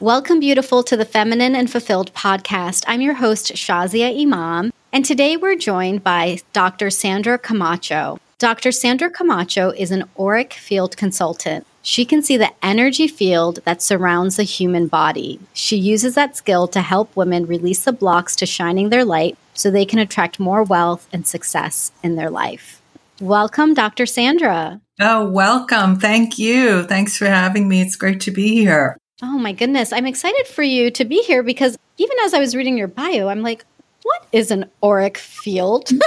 Welcome, beautiful, to the Feminine and Fulfilled podcast. I'm your host, Shazia Imam, and today we're joined by Dr. Sandra Camacho. Dr. Sandra Camacho is an auric field consultant. She can see the energy field that surrounds the human body. She uses that skill to help women release the blocks to shining their light so they can attract more wealth and success in their life. Welcome, Dr. Sandra. Oh, welcome. Thank you. Thanks for having me. It's great to be here. Oh my goodness. I'm excited for you to be here because even as I was reading your bio, I'm like, what is an auric field? I'm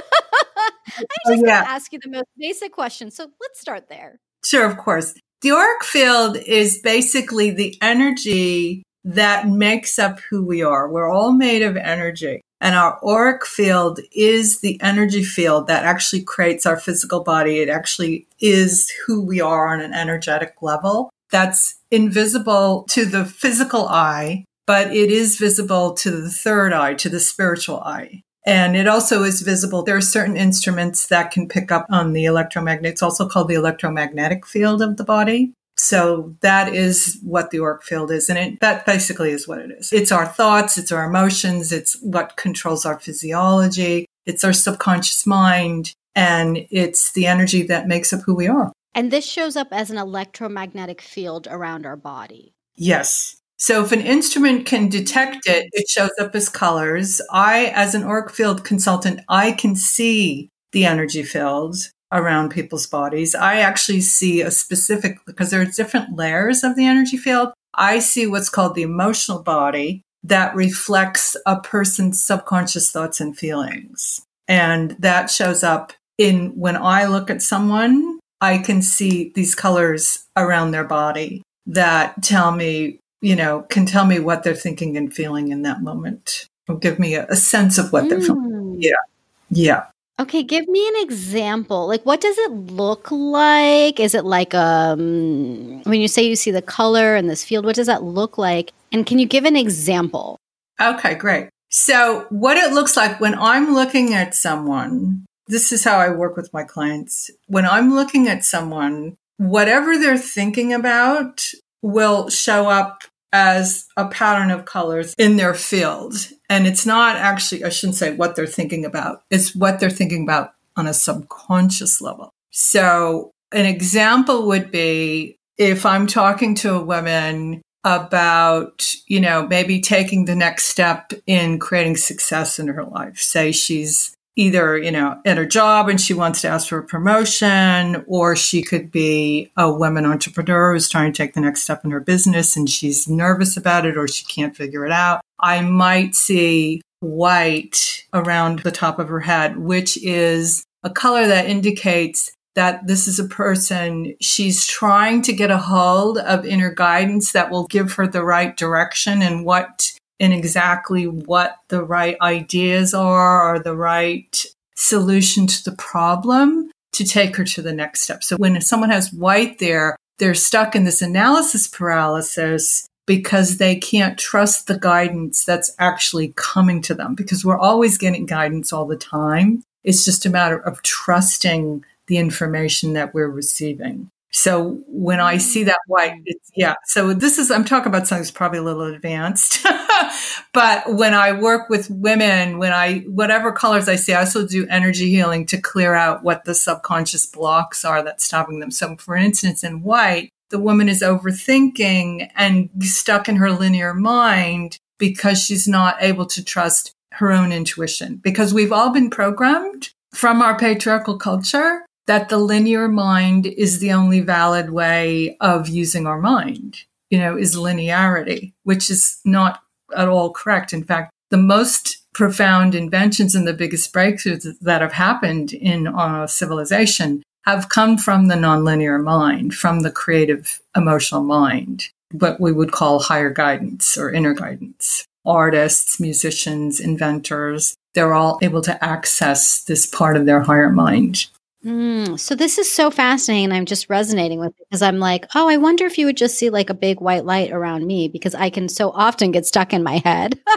oh, just oh, yeah. going to ask you the most basic question. So let's start there. Sure, of course. The auric field is basically the energy that makes up who we are. We're all made of energy. And our auric field is the energy field that actually creates our physical body. It actually is who we are on an energetic level that's invisible to the physical eye, but it is visible to the third eye, to the spiritual eye. And it also is visible. There are certain instruments that can pick up on the electromagnetic. It's also called the electromagnetic field of the body. So that is what the auric field is. And it, that basically is what it is. It's our thoughts. It's our emotions. It's what controls our physiology. It's our subconscious mind. And it's the energy that makes up who we are. And this shows up as an electromagnetic field around our body. Yes. So if an instrument can detect it, it shows up as colors. I, as an auric field consultant, I can see the energy fields around people's bodies. I actually see a specific, because there are different layers of the energy field. I see what's called the emotional body that reflects a person's subconscious thoughts and feelings. And that shows up in when I look at someone I can see these colors around their body that tell me, you know, can tell me what they're thinking and feeling in that moment. Or give me a, a sense of what mm. they're feeling. Hmm. Yeah. Yeah. Okay, give me an example. Like what does it look like? Is it like um when you say you see the color in this field, what does that look like? And can you give an example? Okay, great. So, what it looks like when I'm looking at someone, this is how I work with my clients. When I'm looking at someone, whatever they're thinking about will show up as a pattern of colors in their field. And it's not actually, I shouldn't say what they're thinking about, it's what they're thinking about on a subconscious level. So an example would be if I'm talking to a woman about, you know, maybe taking the next step in creating success in her life. Say she's either, you know, at her job and she wants to ask for a promotion, or she could be a woman entrepreneur who's trying to take the next step in her business and she's nervous about it or she can't figure it out. I might see white around the top of her head, which is a color that indicates that this is a person she's trying to get a hold of inner guidance that will give her the right direction and what in exactly what the right ideas are or the right solution to the problem to take her to the next step. So when someone has white there, they're stuck in this analysis paralysis because they can't trust the guidance that's actually coming to them because we're always getting guidance all the time. It's just a matter of trusting the information that we're receiving. So when I see that white, mm. it's, yeah. So this is, I'm talking about something that's probably a little advanced, but when I work with women, when I, whatever colors I see, I also do energy healing to clear out what the subconscious blocks are that's stopping them. So for instance, in white, the woman is overthinking and stuck in her linear mind because she's not able to trust her own intuition because we've all been programmed from our patriarchal culture that the linear mind is the only valid way of using our mind, you know, is linearity, which is not at all correct. In fact, the most profound inventions and the biggest breakthroughs that have happened in our civilization have come from the nonlinear mind, from the creative emotional mind, what we would call higher guidance or inner guidance. Artists, musicians, inventors, they're all able to access this part of their higher mind. Mm, so this is so fascinating. I'm just resonating with it because I'm like, oh, I wonder if you would just see like a big white light around me because I can so often get stuck in my head.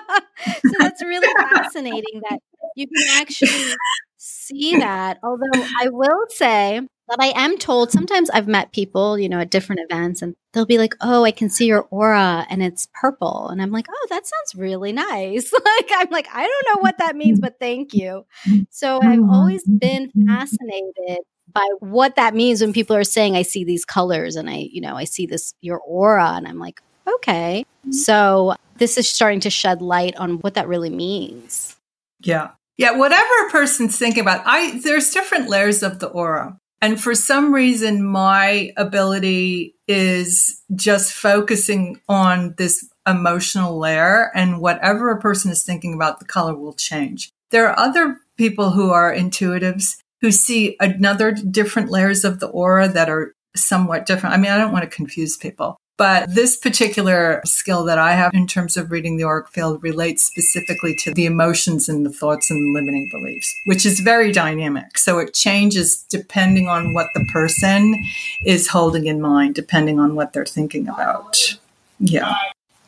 so that's really fascinating that you can actually see that. Although I will say, But I am told sometimes I've met people, you know, at different events and they'll be like, Oh, I can see your aura and it's purple. And I'm like, Oh, that sounds really nice. like, I'm like, I don't know what that means, but thank you. So oh, I've always been fascinated by what that means when people are saying, I see these colors and I, you know, I see this, your aura. And I'm like, okay. Mm-hmm. So this is starting to shed light on what that really means. Yeah. Yeah, whatever a person's thinking about, I there's different layers of the aura. And for some reason, my ability is just focusing on this emotional layer and whatever a person is thinking about, the color will change. There are other people who are intuitives who see another different layers of the aura that are somewhat different. I mean, I don't want to confuse people, but this particular skill that I have in terms of reading the auric field relates specifically to the emotions and the thoughts and the limiting beliefs, which is very dynamic. So it changes depending on what the person is holding in mind, depending on what they're thinking about. Yeah.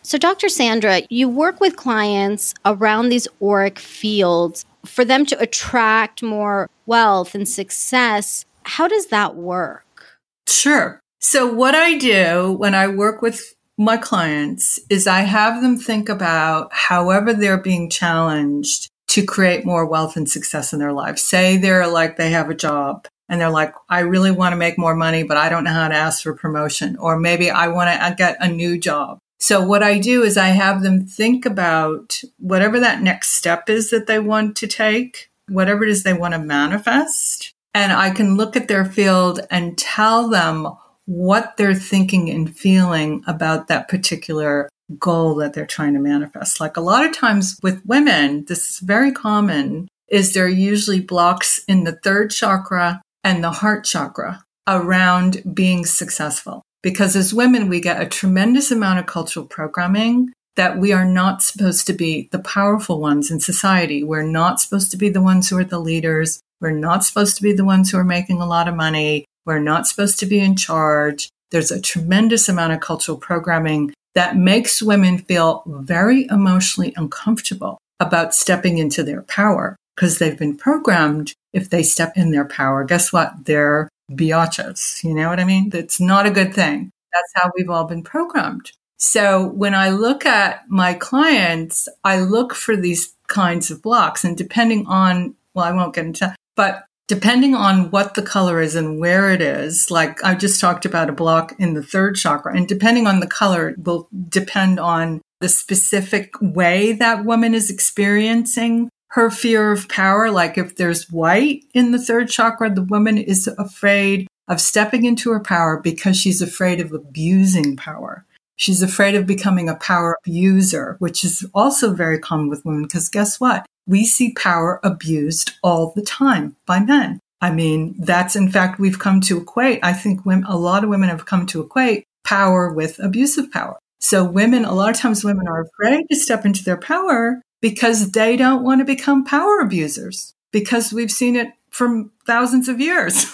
So, Dr. Sandra, you work with clients around these auric fields for them to attract more wealth and success. How does that work? Sure. So what I do when I work with my clients is I have them think about however they're being challenged to create more wealth and success in their life. Say they're like they have a job and they're like, I really want to make more money, but I don't know how to ask for promotion. Or maybe I want to get a new job. So what I do is I have them think about whatever that next step is that they want to take, whatever it is they want to manifest. And I can look at their field and tell them what they're thinking and feeling about that particular goal that they're trying to manifest. Like a lot of times with women, this is very common, is there are usually blocks in the third chakra and the heart chakra around being successful. Because as women, we get a tremendous amount of cultural programming that we are not supposed to be the powerful ones in society. We're not supposed to be the ones who are the leaders. We're not supposed to be the ones who are making a lot of money. We're not supposed to be in charge. There's a tremendous amount of cultural programming that makes women feel very emotionally uncomfortable about stepping into their power because they've been programmed. If they step in their power, guess what? They're biatches. You know what I mean? That's not a good thing. That's how we've all been programmed. So when I look at my clients, I look for these kinds of blocks and depending on, well, I won't get into, but depending on what the color is and where it is, like I just talked about a block in the third chakra, and depending on the color will depend on the specific way that woman is experiencing her fear of power. Like if there's white in the third chakra, the woman is afraid of stepping into her power because she's afraid of abusing power. She's afraid of becoming a power abuser, which is also very common with women because guess what? We see power abused all the time by men. I mean, that's in fact, we've come to equate. I think a lot of women have come to equate power with abusive power. So women, a lot of times women are afraid to step into their power because they don't want to become power abusers because we've seen it for thousands of years.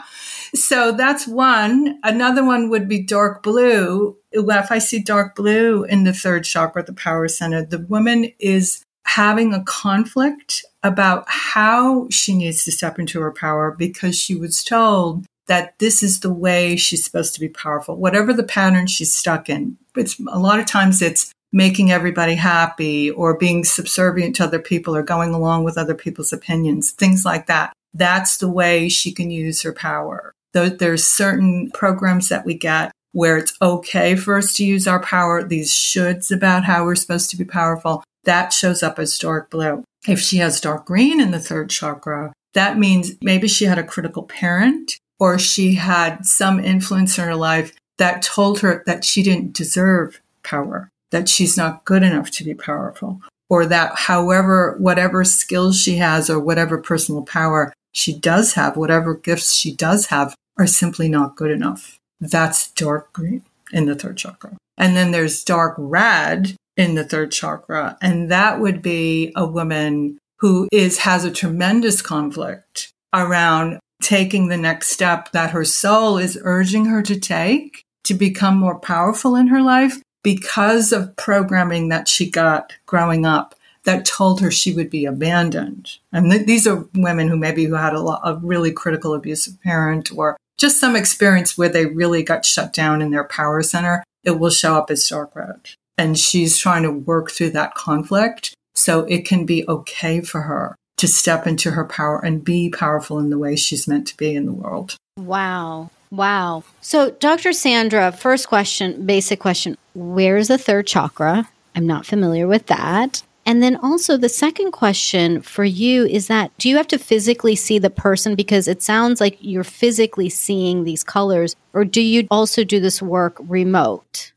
so that's one. Another one would be dark blue. If I see dark blue in the third chakra, the power center, the woman is having a conflict about how she needs to step into her power because she was told that this is the way she's supposed to be powerful, whatever the pattern she's stuck in. It's a lot of times it's making everybody happy or being subservient to other people or going along with other people's opinions, things like that. That's the way she can use her power. There's certain programs that we get where it's okay for us to use our power, these shoulds about how we're supposed to be powerful that shows up as dark blue. If she has dark green in the third chakra, that means maybe she had a critical parent or she had some influence in her life that told her that she didn't deserve power, that she's not good enough to be powerful, or that however, whatever skills she has or whatever personal power she does have, whatever gifts she does have, are simply not good enough. That's dark green in the third chakra. And then there's dark red in the third chakra. And that would be a woman who is, has a tremendous conflict around taking the next step that her soul is urging her to take to become more powerful in her life because of programming that she got growing up that told her she would be abandoned. And th- these are women who maybe who had a, lot, a really critical abusive parent or just some experience where they really got shut down in their power center. It will show up as dark red. And she's trying to work through that conflict so it can be okay for her to step into her power and be powerful in the way she's meant to be in the world. Wow. Wow. So, Dr. Sandra, first question, basic question Where's the third chakra? I'm not familiar with that. And then also, the second question for you is that do you have to physically see the person? Because it sounds like you're physically seeing these colors, or do you also do this work remote?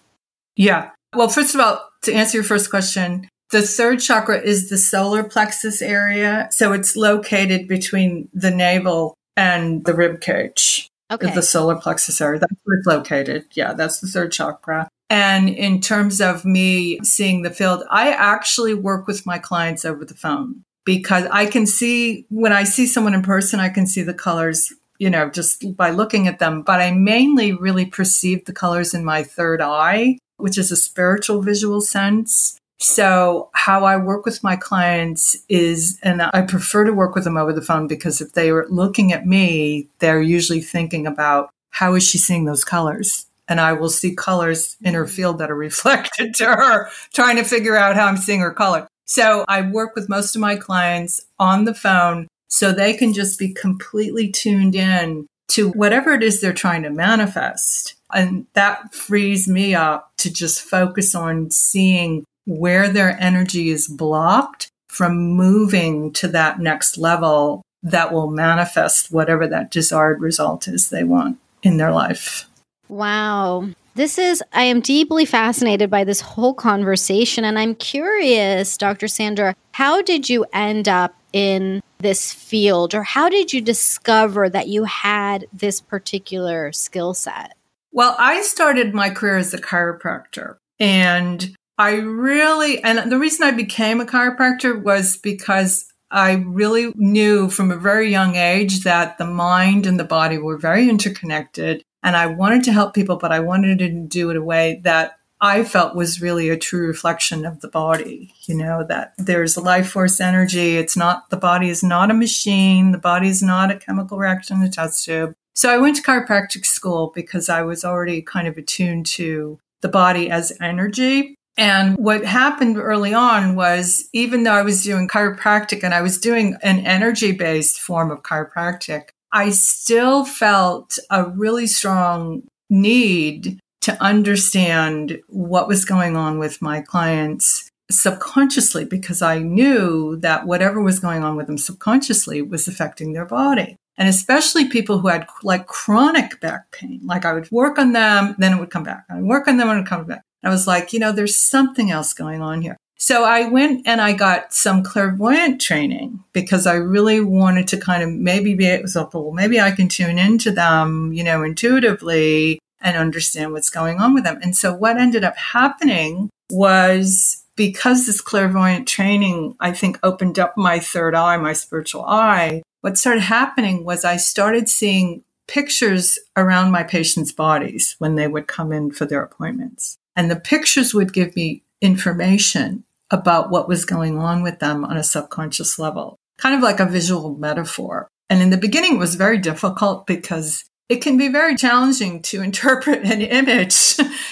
Yeah. Well, first of all, to answer your first question, the third chakra is the solar plexus area. So it's located between the navel and the rib cage. Okay. The solar plexus area. That's where it's located. Yeah, that's the third chakra. And in terms of me seeing the field, I actually work with my clients over the phone because I can see when I see someone in person, I can see the colors, you know, just by looking at them. But I mainly really perceive the colors in my third eye, which is a spiritual visual sense. So how I work with my clients is, and I prefer to work with them over the phone because if they are looking at me, they're usually thinking about how is she seeing those colors? And I will see colors in her field that are reflected to her, trying to figure out how I'm seeing her color. So I work with most of my clients on the phone so they can just be completely tuned in to whatever it is they're trying to manifest. And that frees me up to just focus on seeing where their energy is blocked from moving to that next level that will manifest whatever that desired result is they want in their life. Wow. This is, I am deeply fascinated by this whole conversation. And I'm curious, Dr. Sandra, how did you end up in this field or how did you discover that you had this particular skill set? Well, I started my career as a chiropractor and I really, and the reason I became a chiropractor was because I really knew from a very young age that the mind and the body were very interconnected. And I wanted to help people, but I wanted to do it in a way that I felt was really a true reflection of the body. You know, that there's a life force energy. It's not, the body is not a machine. The body is not a chemical reaction in a test tube. So I went to chiropractic school because I was already kind of attuned to the body as energy. And what happened early on was even though I was doing chiropractic and I was doing an energy based form of chiropractic, I still felt a really strong need to understand what was going on with my clients subconsciously because I knew that whatever was going on with them subconsciously was affecting their body. And especially people who had like chronic back pain. Like I would work on them, then it would come back. I would work on them and it would come back. I was like, you know, there's something else going on here. So I went and I got some clairvoyant training because I really wanted to kind of maybe be able well, maybe I can tune into them, you know, intuitively and understand what's going on with them. And so what ended up happening was because this clairvoyant training, I think, opened up my third eye, my spiritual eye. What started happening was I started seeing pictures around my patients' bodies when they would come in for their appointments. And the pictures would give me information about what was going on with them on a subconscious level, kind of like a visual metaphor. And in the beginning, it was very difficult because it can be very challenging to interpret an image.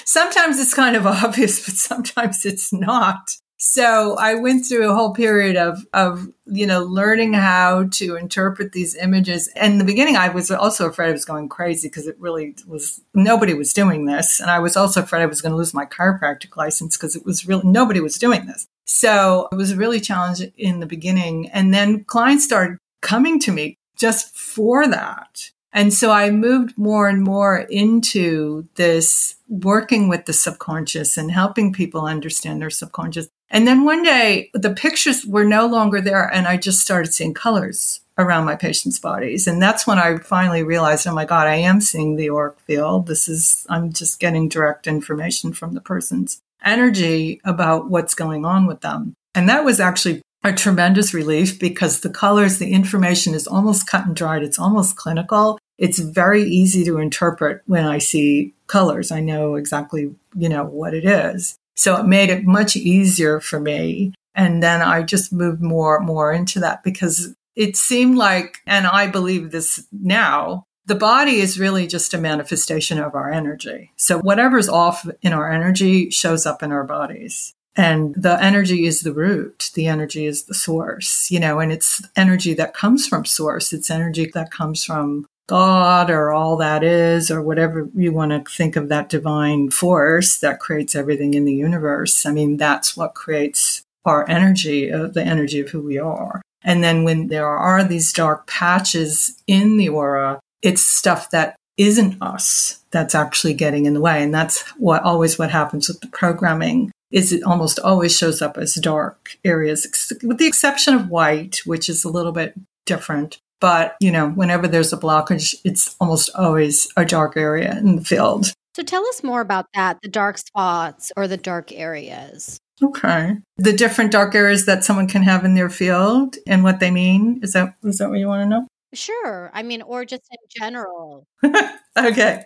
sometimes it's kind of obvious, but sometimes it's not. So I went through a whole period of, of, you know, learning how to interpret these images. And in the beginning, I was also afraid I was going crazy because it really was, nobody was doing this. And I was also afraid I was going to lose my chiropractic license because it was really, nobody was doing this. So it was really challenging in the beginning. And then clients started coming to me just for that. And so I moved more and more into this working with the subconscious and helping people understand their subconscious. And then one day the pictures were no longer there and I just started seeing colors around my patients' bodies. And that's when I finally realized, oh my God, I am seeing the auric field. This is, I'm just getting direct information from the person's energy about what's going on with them. And that was actually a tremendous relief because the colors, the information is almost cut and dried. It's almost clinical. It's very easy to interpret when I see colors. I know exactly, you know, what it is. So it made it much easier for me And then I just moved more, more into that because it seemed like, and I believe this now, the body is really just a manifestation of our energy. So whatever's off in our energy shows up in our bodies. And the energy is the root. The energy is the source, you know, and it's energy that comes from source. It's energy that comes from God or all that is, or whatever you want to think of that divine force that creates everything in the universe. I mean, that's what creates our energy, uh, the energy of who we are. And then when there are these dark patches in the aura, it's stuff that isn't us that's actually getting in the way. And that's what always what happens with the programming is it almost always shows up as dark areas, with the exception of white, which is a little bit different. But, you know, whenever there's a blockage, it's almost always a dark area in the field. So tell us more about that the dark spots or the dark areas. Okay. The different dark areas that someone can have in their field and what they mean. Is that is that what you want to know? Sure. I mean, or just in general. okay.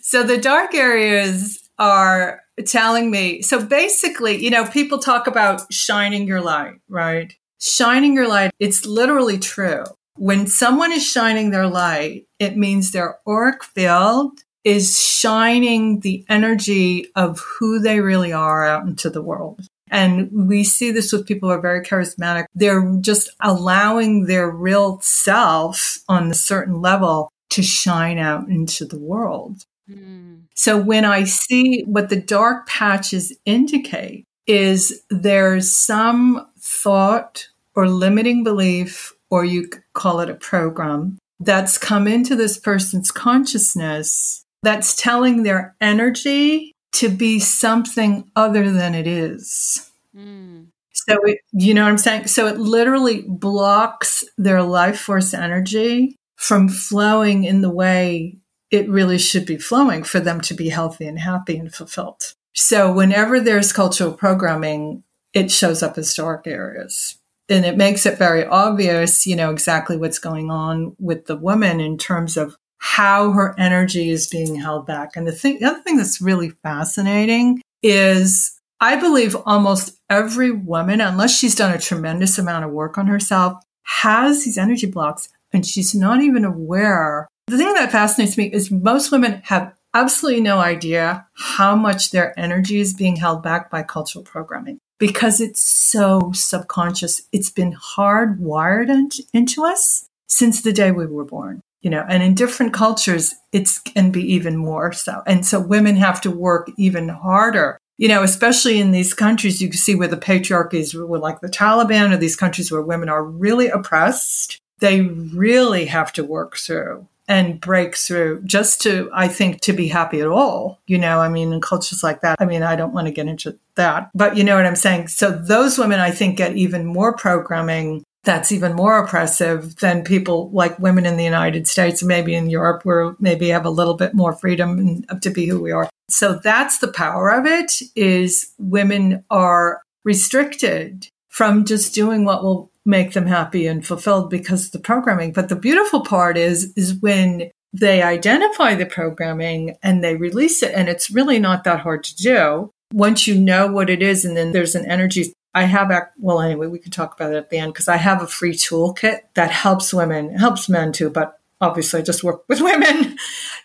So the dark areas are telling me. So basically, you know, people talk about shining your light, right? Shining your light, it's literally true. When someone is shining their light, it means their auric field is shining the energy of who they really are out into the world. And we see this with people who are very charismatic. They're just allowing their real self on a certain level to shine out into the world. Mm. So when I see what the dark patches indicate is there's some thought or limiting belief, or you call it a program that's come into this person's consciousness that's telling their energy to be something other than it is. Mm. So, it, you know what I'm saying? So it literally blocks their life force energy from flowing in the way it really should be flowing for them to be healthy and happy and fulfilled. So whenever there's cultural programming, it shows up as dark areas. And it makes it very obvious, you know, exactly what's going on with the woman in terms of how her energy is being held back. And the thing, the other thing that's really fascinating is I believe almost every woman, unless she's done a tremendous amount of work on herself, has these energy blocks and she's not even aware. The thing that fascinates me is most women have absolutely no idea how much their energy is being held back by cultural programming because it's so subconscious. It's been hardwired into us since the day we were born you know, and in different cultures, it can be even more so. And so women have to work even harder, you know, especially in these countries you can see where the patriarchy is like the Taliban or these countries where women are really oppressed. They really have to work through and break through just to, I think, to be happy at all. You know, I mean, in cultures like that, I mean, I don't want to get into that, but you know what I'm saying? So those women, I think, get even more programming that's even more oppressive than people like women in the United States, maybe in Europe, where maybe have a little bit more freedom to be who we are. So that's the power of it is women are restricted from just doing what will make them happy and fulfilled because of the programming. But the beautiful part is, is when they identify the programming and they release it. And it's really not that hard to do. Once you know what it is, and then there's an energy I have, well, anyway, we can talk about it at the end because I have a free toolkit that helps women, helps men too, but obviously I just work with women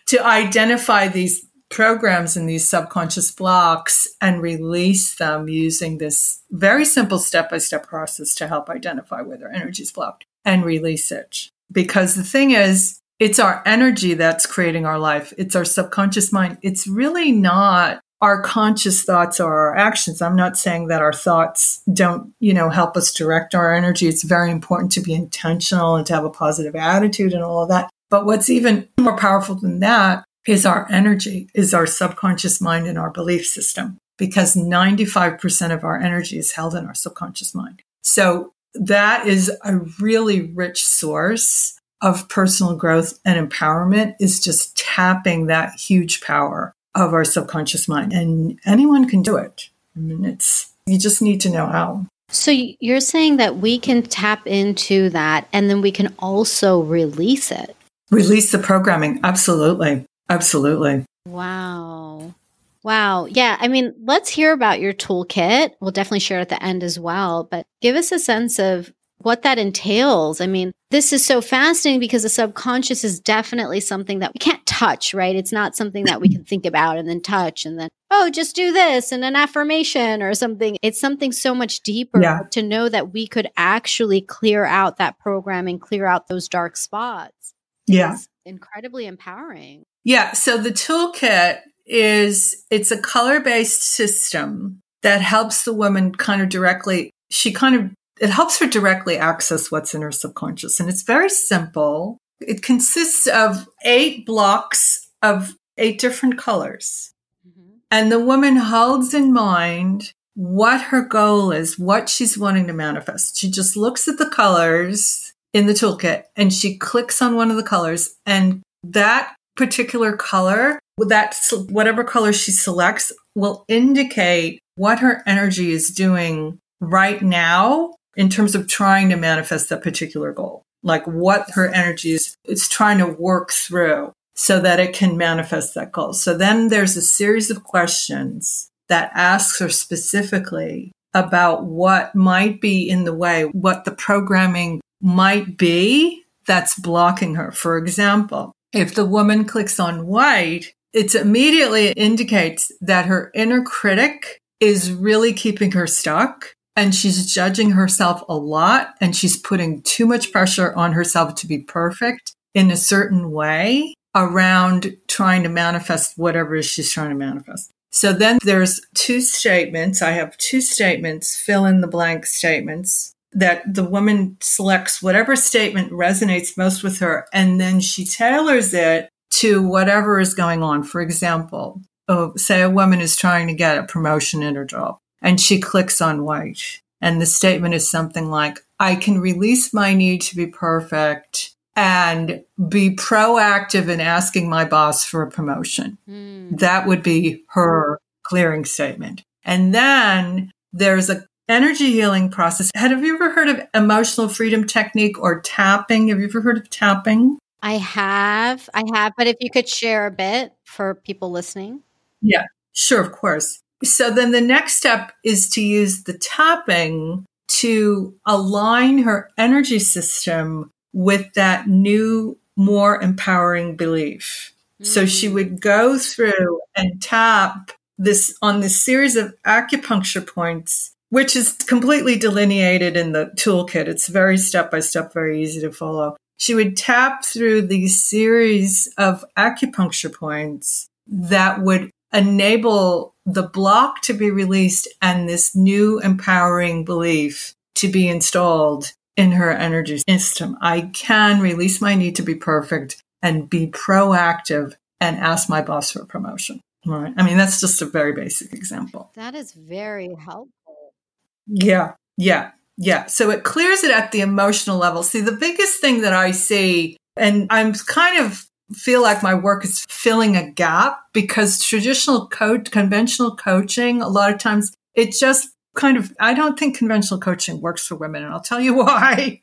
to identify these programs in these subconscious blocks and release them using this very simple step by step process to help identify where their energy is blocked and release it. Because the thing is, it's our energy that's creating our life. It's our subconscious mind. It's really not our conscious thoughts or our actions. I'm not saying that our thoughts don't, you know, help us direct our energy. It's very important to be intentional and to have a positive attitude and all of that. But what's even more powerful than that is our energy, is our subconscious mind and our belief system, because 95% of our energy is held in our subconscious mind. So that is a really rich source of personal growth and empowerment is just tapping that huge power of our subconscious mind. And anyone can do it. I mean, it's, you just need to know how. So you're saying that we can tap into that and then we can also release it. Release the programming. Absolutely. Absolutely. Wow. Wow. Yeah. I mean, let's hear about your toolkit. We'll definitely share at the end as well, but give us a sense of what that entails. I mean, this is so fascinating because the subconscious is definitely something that we can't touch, right? It's not something that we can think about and then touch and then, oh, just do this and an affirmation or something. It's something so much deeper yeah. to know that we could actually clear out that program and clear out those dark spots. Yeah. It's incredibly empowering. Yeah. So the toolkit is it's a color-based system that helps the woman kind of directly she kind of it helps her directly access what's in her subconscious. And it's very simple. It consists of eight blocks of eight different colors. Mm-hmm. And the woman holds in mind what her goal is, what she's wanting to manifest. She just looks at the colors in the toolkit and she clicks on one of the colors and that particular color, that whatever color she selects will indicate what her energy is doing right now in terms of trying to manifest that particular goal, like what her energy is, it's trying to work through so that it can manifest that goal. So then there's a series of questions that asks her specifically about what might be in the way, what the programming might be that's blocking her. For example, if the woman clicks on white, it immediately indicates that her inner critic is really keeping her stuck and she's judging herself a lot and she's putting too much pressure on herself to be perfect in a certain way around trying to manifest whatever she's trying to manifest. So then there's two statements. I have two statements, fill in the blank statements that the woman selects whatever statement resonates most with her and then she tailors it to whatever is going on. For example, oh, say a woman is trying to get a promotion in her job and she clicks on white. And the statement is something like, I can release my need to be perfect and be proactive in asking my boss for a promotion. Mm. That would be her clearing statement. And then there's a energy healing process. Have you ever heard of emotional freedom technique or tapping? Have you ever heard of tapping? I have. I have, but if you could share a bit for people listening. Yeah, sure, of course. So then the next step is to use the tapping to align her energy system with that new, more empowering belief. Mm. So she mm. would go through and tap this on this series of acupuncture points, which is completely delineated in the toolkit. It's very step by step, very easy to follow. She would tap through these series of acupuncture points that would enable the block to be released and this new empowering belief to be installed in her energy system. I can release my need to be perfect and be proactive and ask my boss for a promotion. Right. I mean, that's just a very basic example. That is very helpful. Yeah. Yeah. Yeah. So it clears it at the emotional level. See, the biggest thing that I see, and I'm kind of feel like my work is filling a gap because traditional coach, conventional coaching, a lot of times it just kind of, I don't think conventional coaching works for women. And I'll tell you why.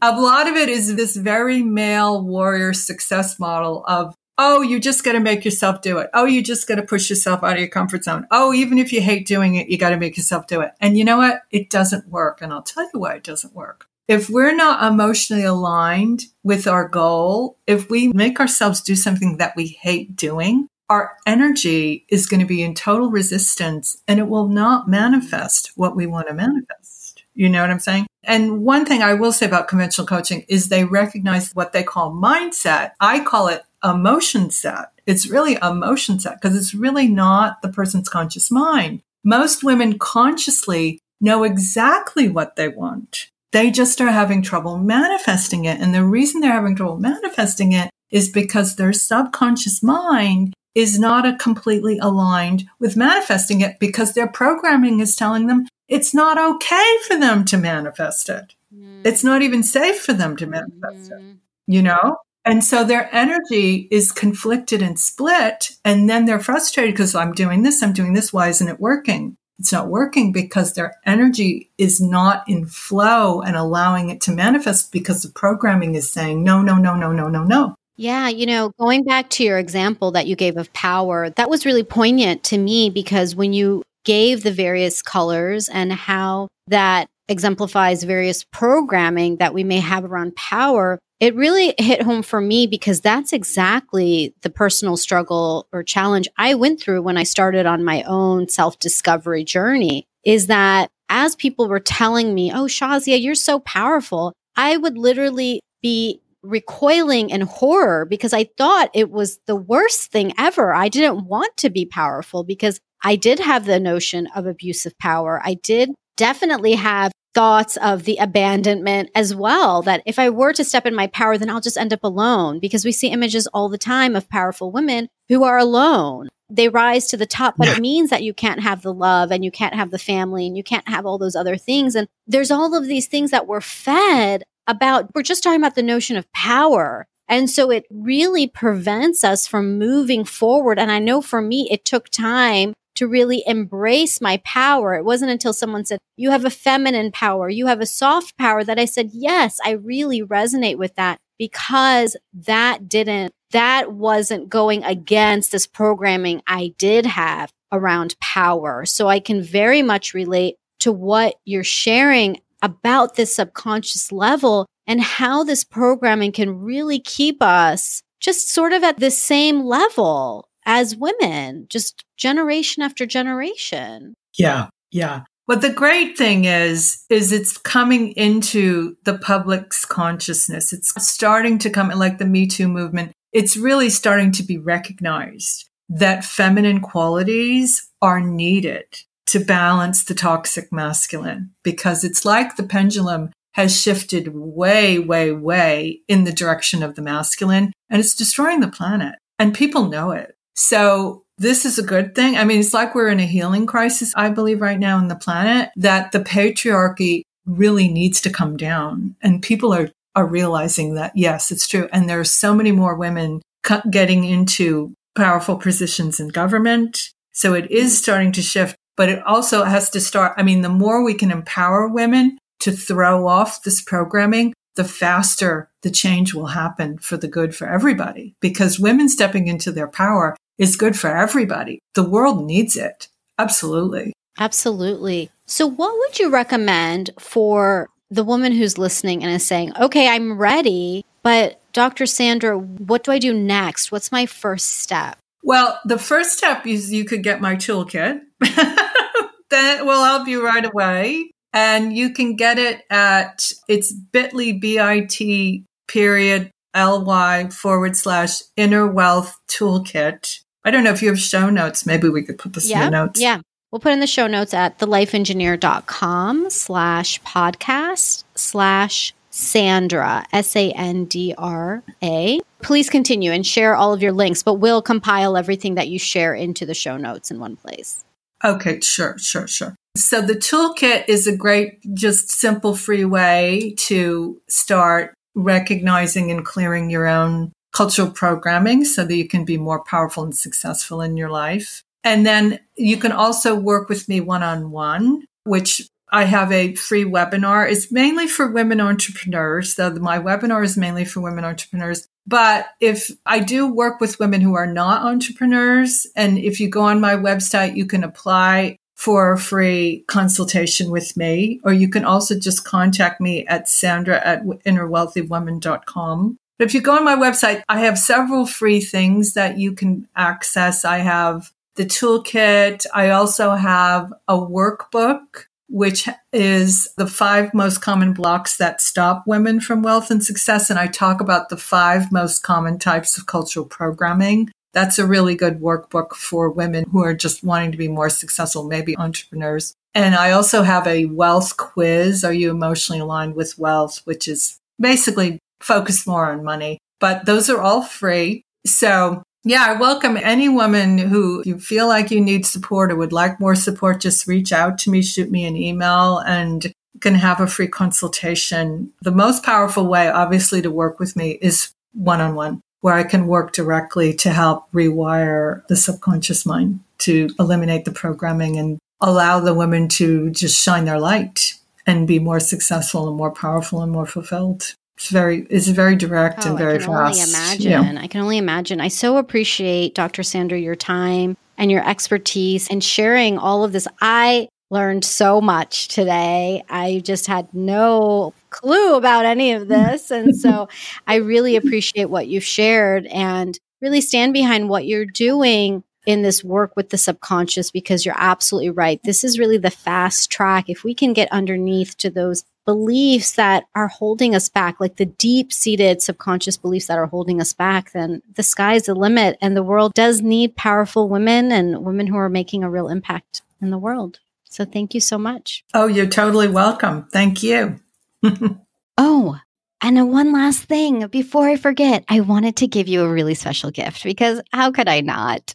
a lot of it is this very male warrior success model of, Oh, you just got to make yourself do it. Oh, you just got to push yourself out of your comfort zone. Oh, even if you hate doing it, you got to make yourself do it. And you know what? It doesn't work. And I'll tell you why it doesn't work if we're not emotionally aligned with our goal, if we make ourselves do something that we hate doing, our energy is going to be in total resistance and it will not manifest what we want to manifest. You know what I'm saying? And one thing I will say about conventional coaching is they recognize what they call mindset. I call it emotion set. It's really emotion set because it's really not the person's conscious mind. Most women consciously know exactly what they want. They just are having trouble manifesting it. And the reason they're having trouble manifesting it is because their subconscious mind is not a completely aligned with manifesting it because their programming is telling them it's not okay for them to manifest it. Mm. It's not even safe for them to manifest mm. it, you know? And so their energy is conflicted and split. And then they're frustrated because I'm doing this, I'm doing this. Why isn't it working? it's not working because their energy is not in flow and allowing it to manifest because the programming is saying, no, no, no, no, no, no, no. Yeah, you know, going back to your example that you gave of power, that was really poignant to me because when you gave the various colors and how that exemplifies various programming that we may have around power, it really hit home for me because that's exactly the personal struggle or challenge I went through when I started on my own self discovery journey. Is that as people were telling me, Oh, Shazia, you're so powerful, I would literally be recoiling in horror because I thought it was the worst thing ever. I didn't want to be powerful because I did have the notion of abusive power. I did definitely have thoughts of the abandonment as well that if I were to step in my power, then I'll just end up alone because we see images all the time of powerful women who are alone. They rise to the top, but it means that you can't have the love and you can't have the family and you can't have all those other things. And there's all of these things that we're fed about, we're just talking about the notion of power. And so it really prevents us from moving forward. And I know for me, it took time to really embrace my power. It wasn't until someone said, you have a feminine power, you have a soft power that I said, yes, I really resonate with that because that didn't, that wasn't going against this programming I did have around power. So I can very much relate to what you're sharing about this subconscious level and how this programming can really keep us just sort of at the same level as women, just generation after generation. Yeah, yeah. But the great thing is, is it's coming into the public's consciousness. It's starting to come like the Me Too movement. It's really starting to be recognized that feminine qualities are needed to balance the toxic masculine because it's like the pendulum has shifted way, way, way in the direction of the masculine and it's destroying the planet and people know it. So this is a good thing. I mean, it's like we're in a healing crisis, I believe right now in the planet that the patriarchy really needs to come down and people are, are realizing that yes, it's true. And there are so many more women getting into powerful positions in government. So it is starting to shift but it also has to start. I mean, the more we can empower women to throw off this programming, the faster the change will happen for the good for everybody because women stepping into their power is good for everybody. The world needs it. Absolutely. Absolutely. So, what would you recommend for the woman who's listening and is saying, okay, I'm ready, but Dr. Sandra, what do I do next? What's my first step? Well, the first step is you could get my toolkit. that will help you right away. And you can get it at it's bit.ly bit period ly forward slash inner wealth toolkit. I don't know if you have show notes. Maybe we could put this yeah, in the notes. Yeah. We'll put in the show notes at thelifeengineer.com slash podcast slash Sandra, S A N D R A. Please continue and share all of your links, but we'll compile everything that you share into the show notes in one place. Okay, sure, sure, sure. So the toolkit is a great, just simple, free way to start recognizing and clearing your own cultural programming so that you can be more powerful and successful in your life. And then you can also work with me one on one, which I have a free webinar. It's mainly for women entrepreneurs. So my webinar is mainly for women entrepreneurs. But if I do work with women who are not entrepreneurs, and if you go on my website, you can apply for a free consultation with me, or you can also just contact me at sandra at innerwealthywoman.com. But if you go on my website, I have several free things that you can access. I have the toolkit. I also have a workbook which is the five most common blocks that stop women from wealth and success. And I talk about the five most common types of cultural programming. That's a really good workbook for women who are just wanting to be more successful, maybe entrepreneurs. And I also have a wealth quiz. Are you emotionally aligned with wealth? Which is basically focused more on money, but those are all free. So yeah, I welcome any woman who you feel like you need support or would like more support. Just reach out to me, shoot me an email and can have a free consultation. The most powerful way, obviously, to work with me is one on one, where I can work directly to help rewire the subconscious mind to eliminate the programming and allow the women to just shine their light and be more successful and more powerful and more fulfilled. It's very it's very direct oh, and very I can fast. only imagine. Yeah. I can only imagine. I so appreciate Dr. Sandra your time and your expertise and sharing all of this. I learned so much today. I just had no clue about any of this. And so I really appreciate what you've shared and really stand behind what you're doing in this work with the subconscious because you're absolutely right. This is really the fast track. If we can get underneath to those beliefs that are holding us back, like the deep seated subconscious beliefs that are holding us back, then the sky's the limit. And the world does need powerful women and women who are making a real impact in the world. So thank you so much. Oh, you're totally welcome. Thank you. oh, and one last thing before I forget, I wanted to give you a really special gift because how could I not?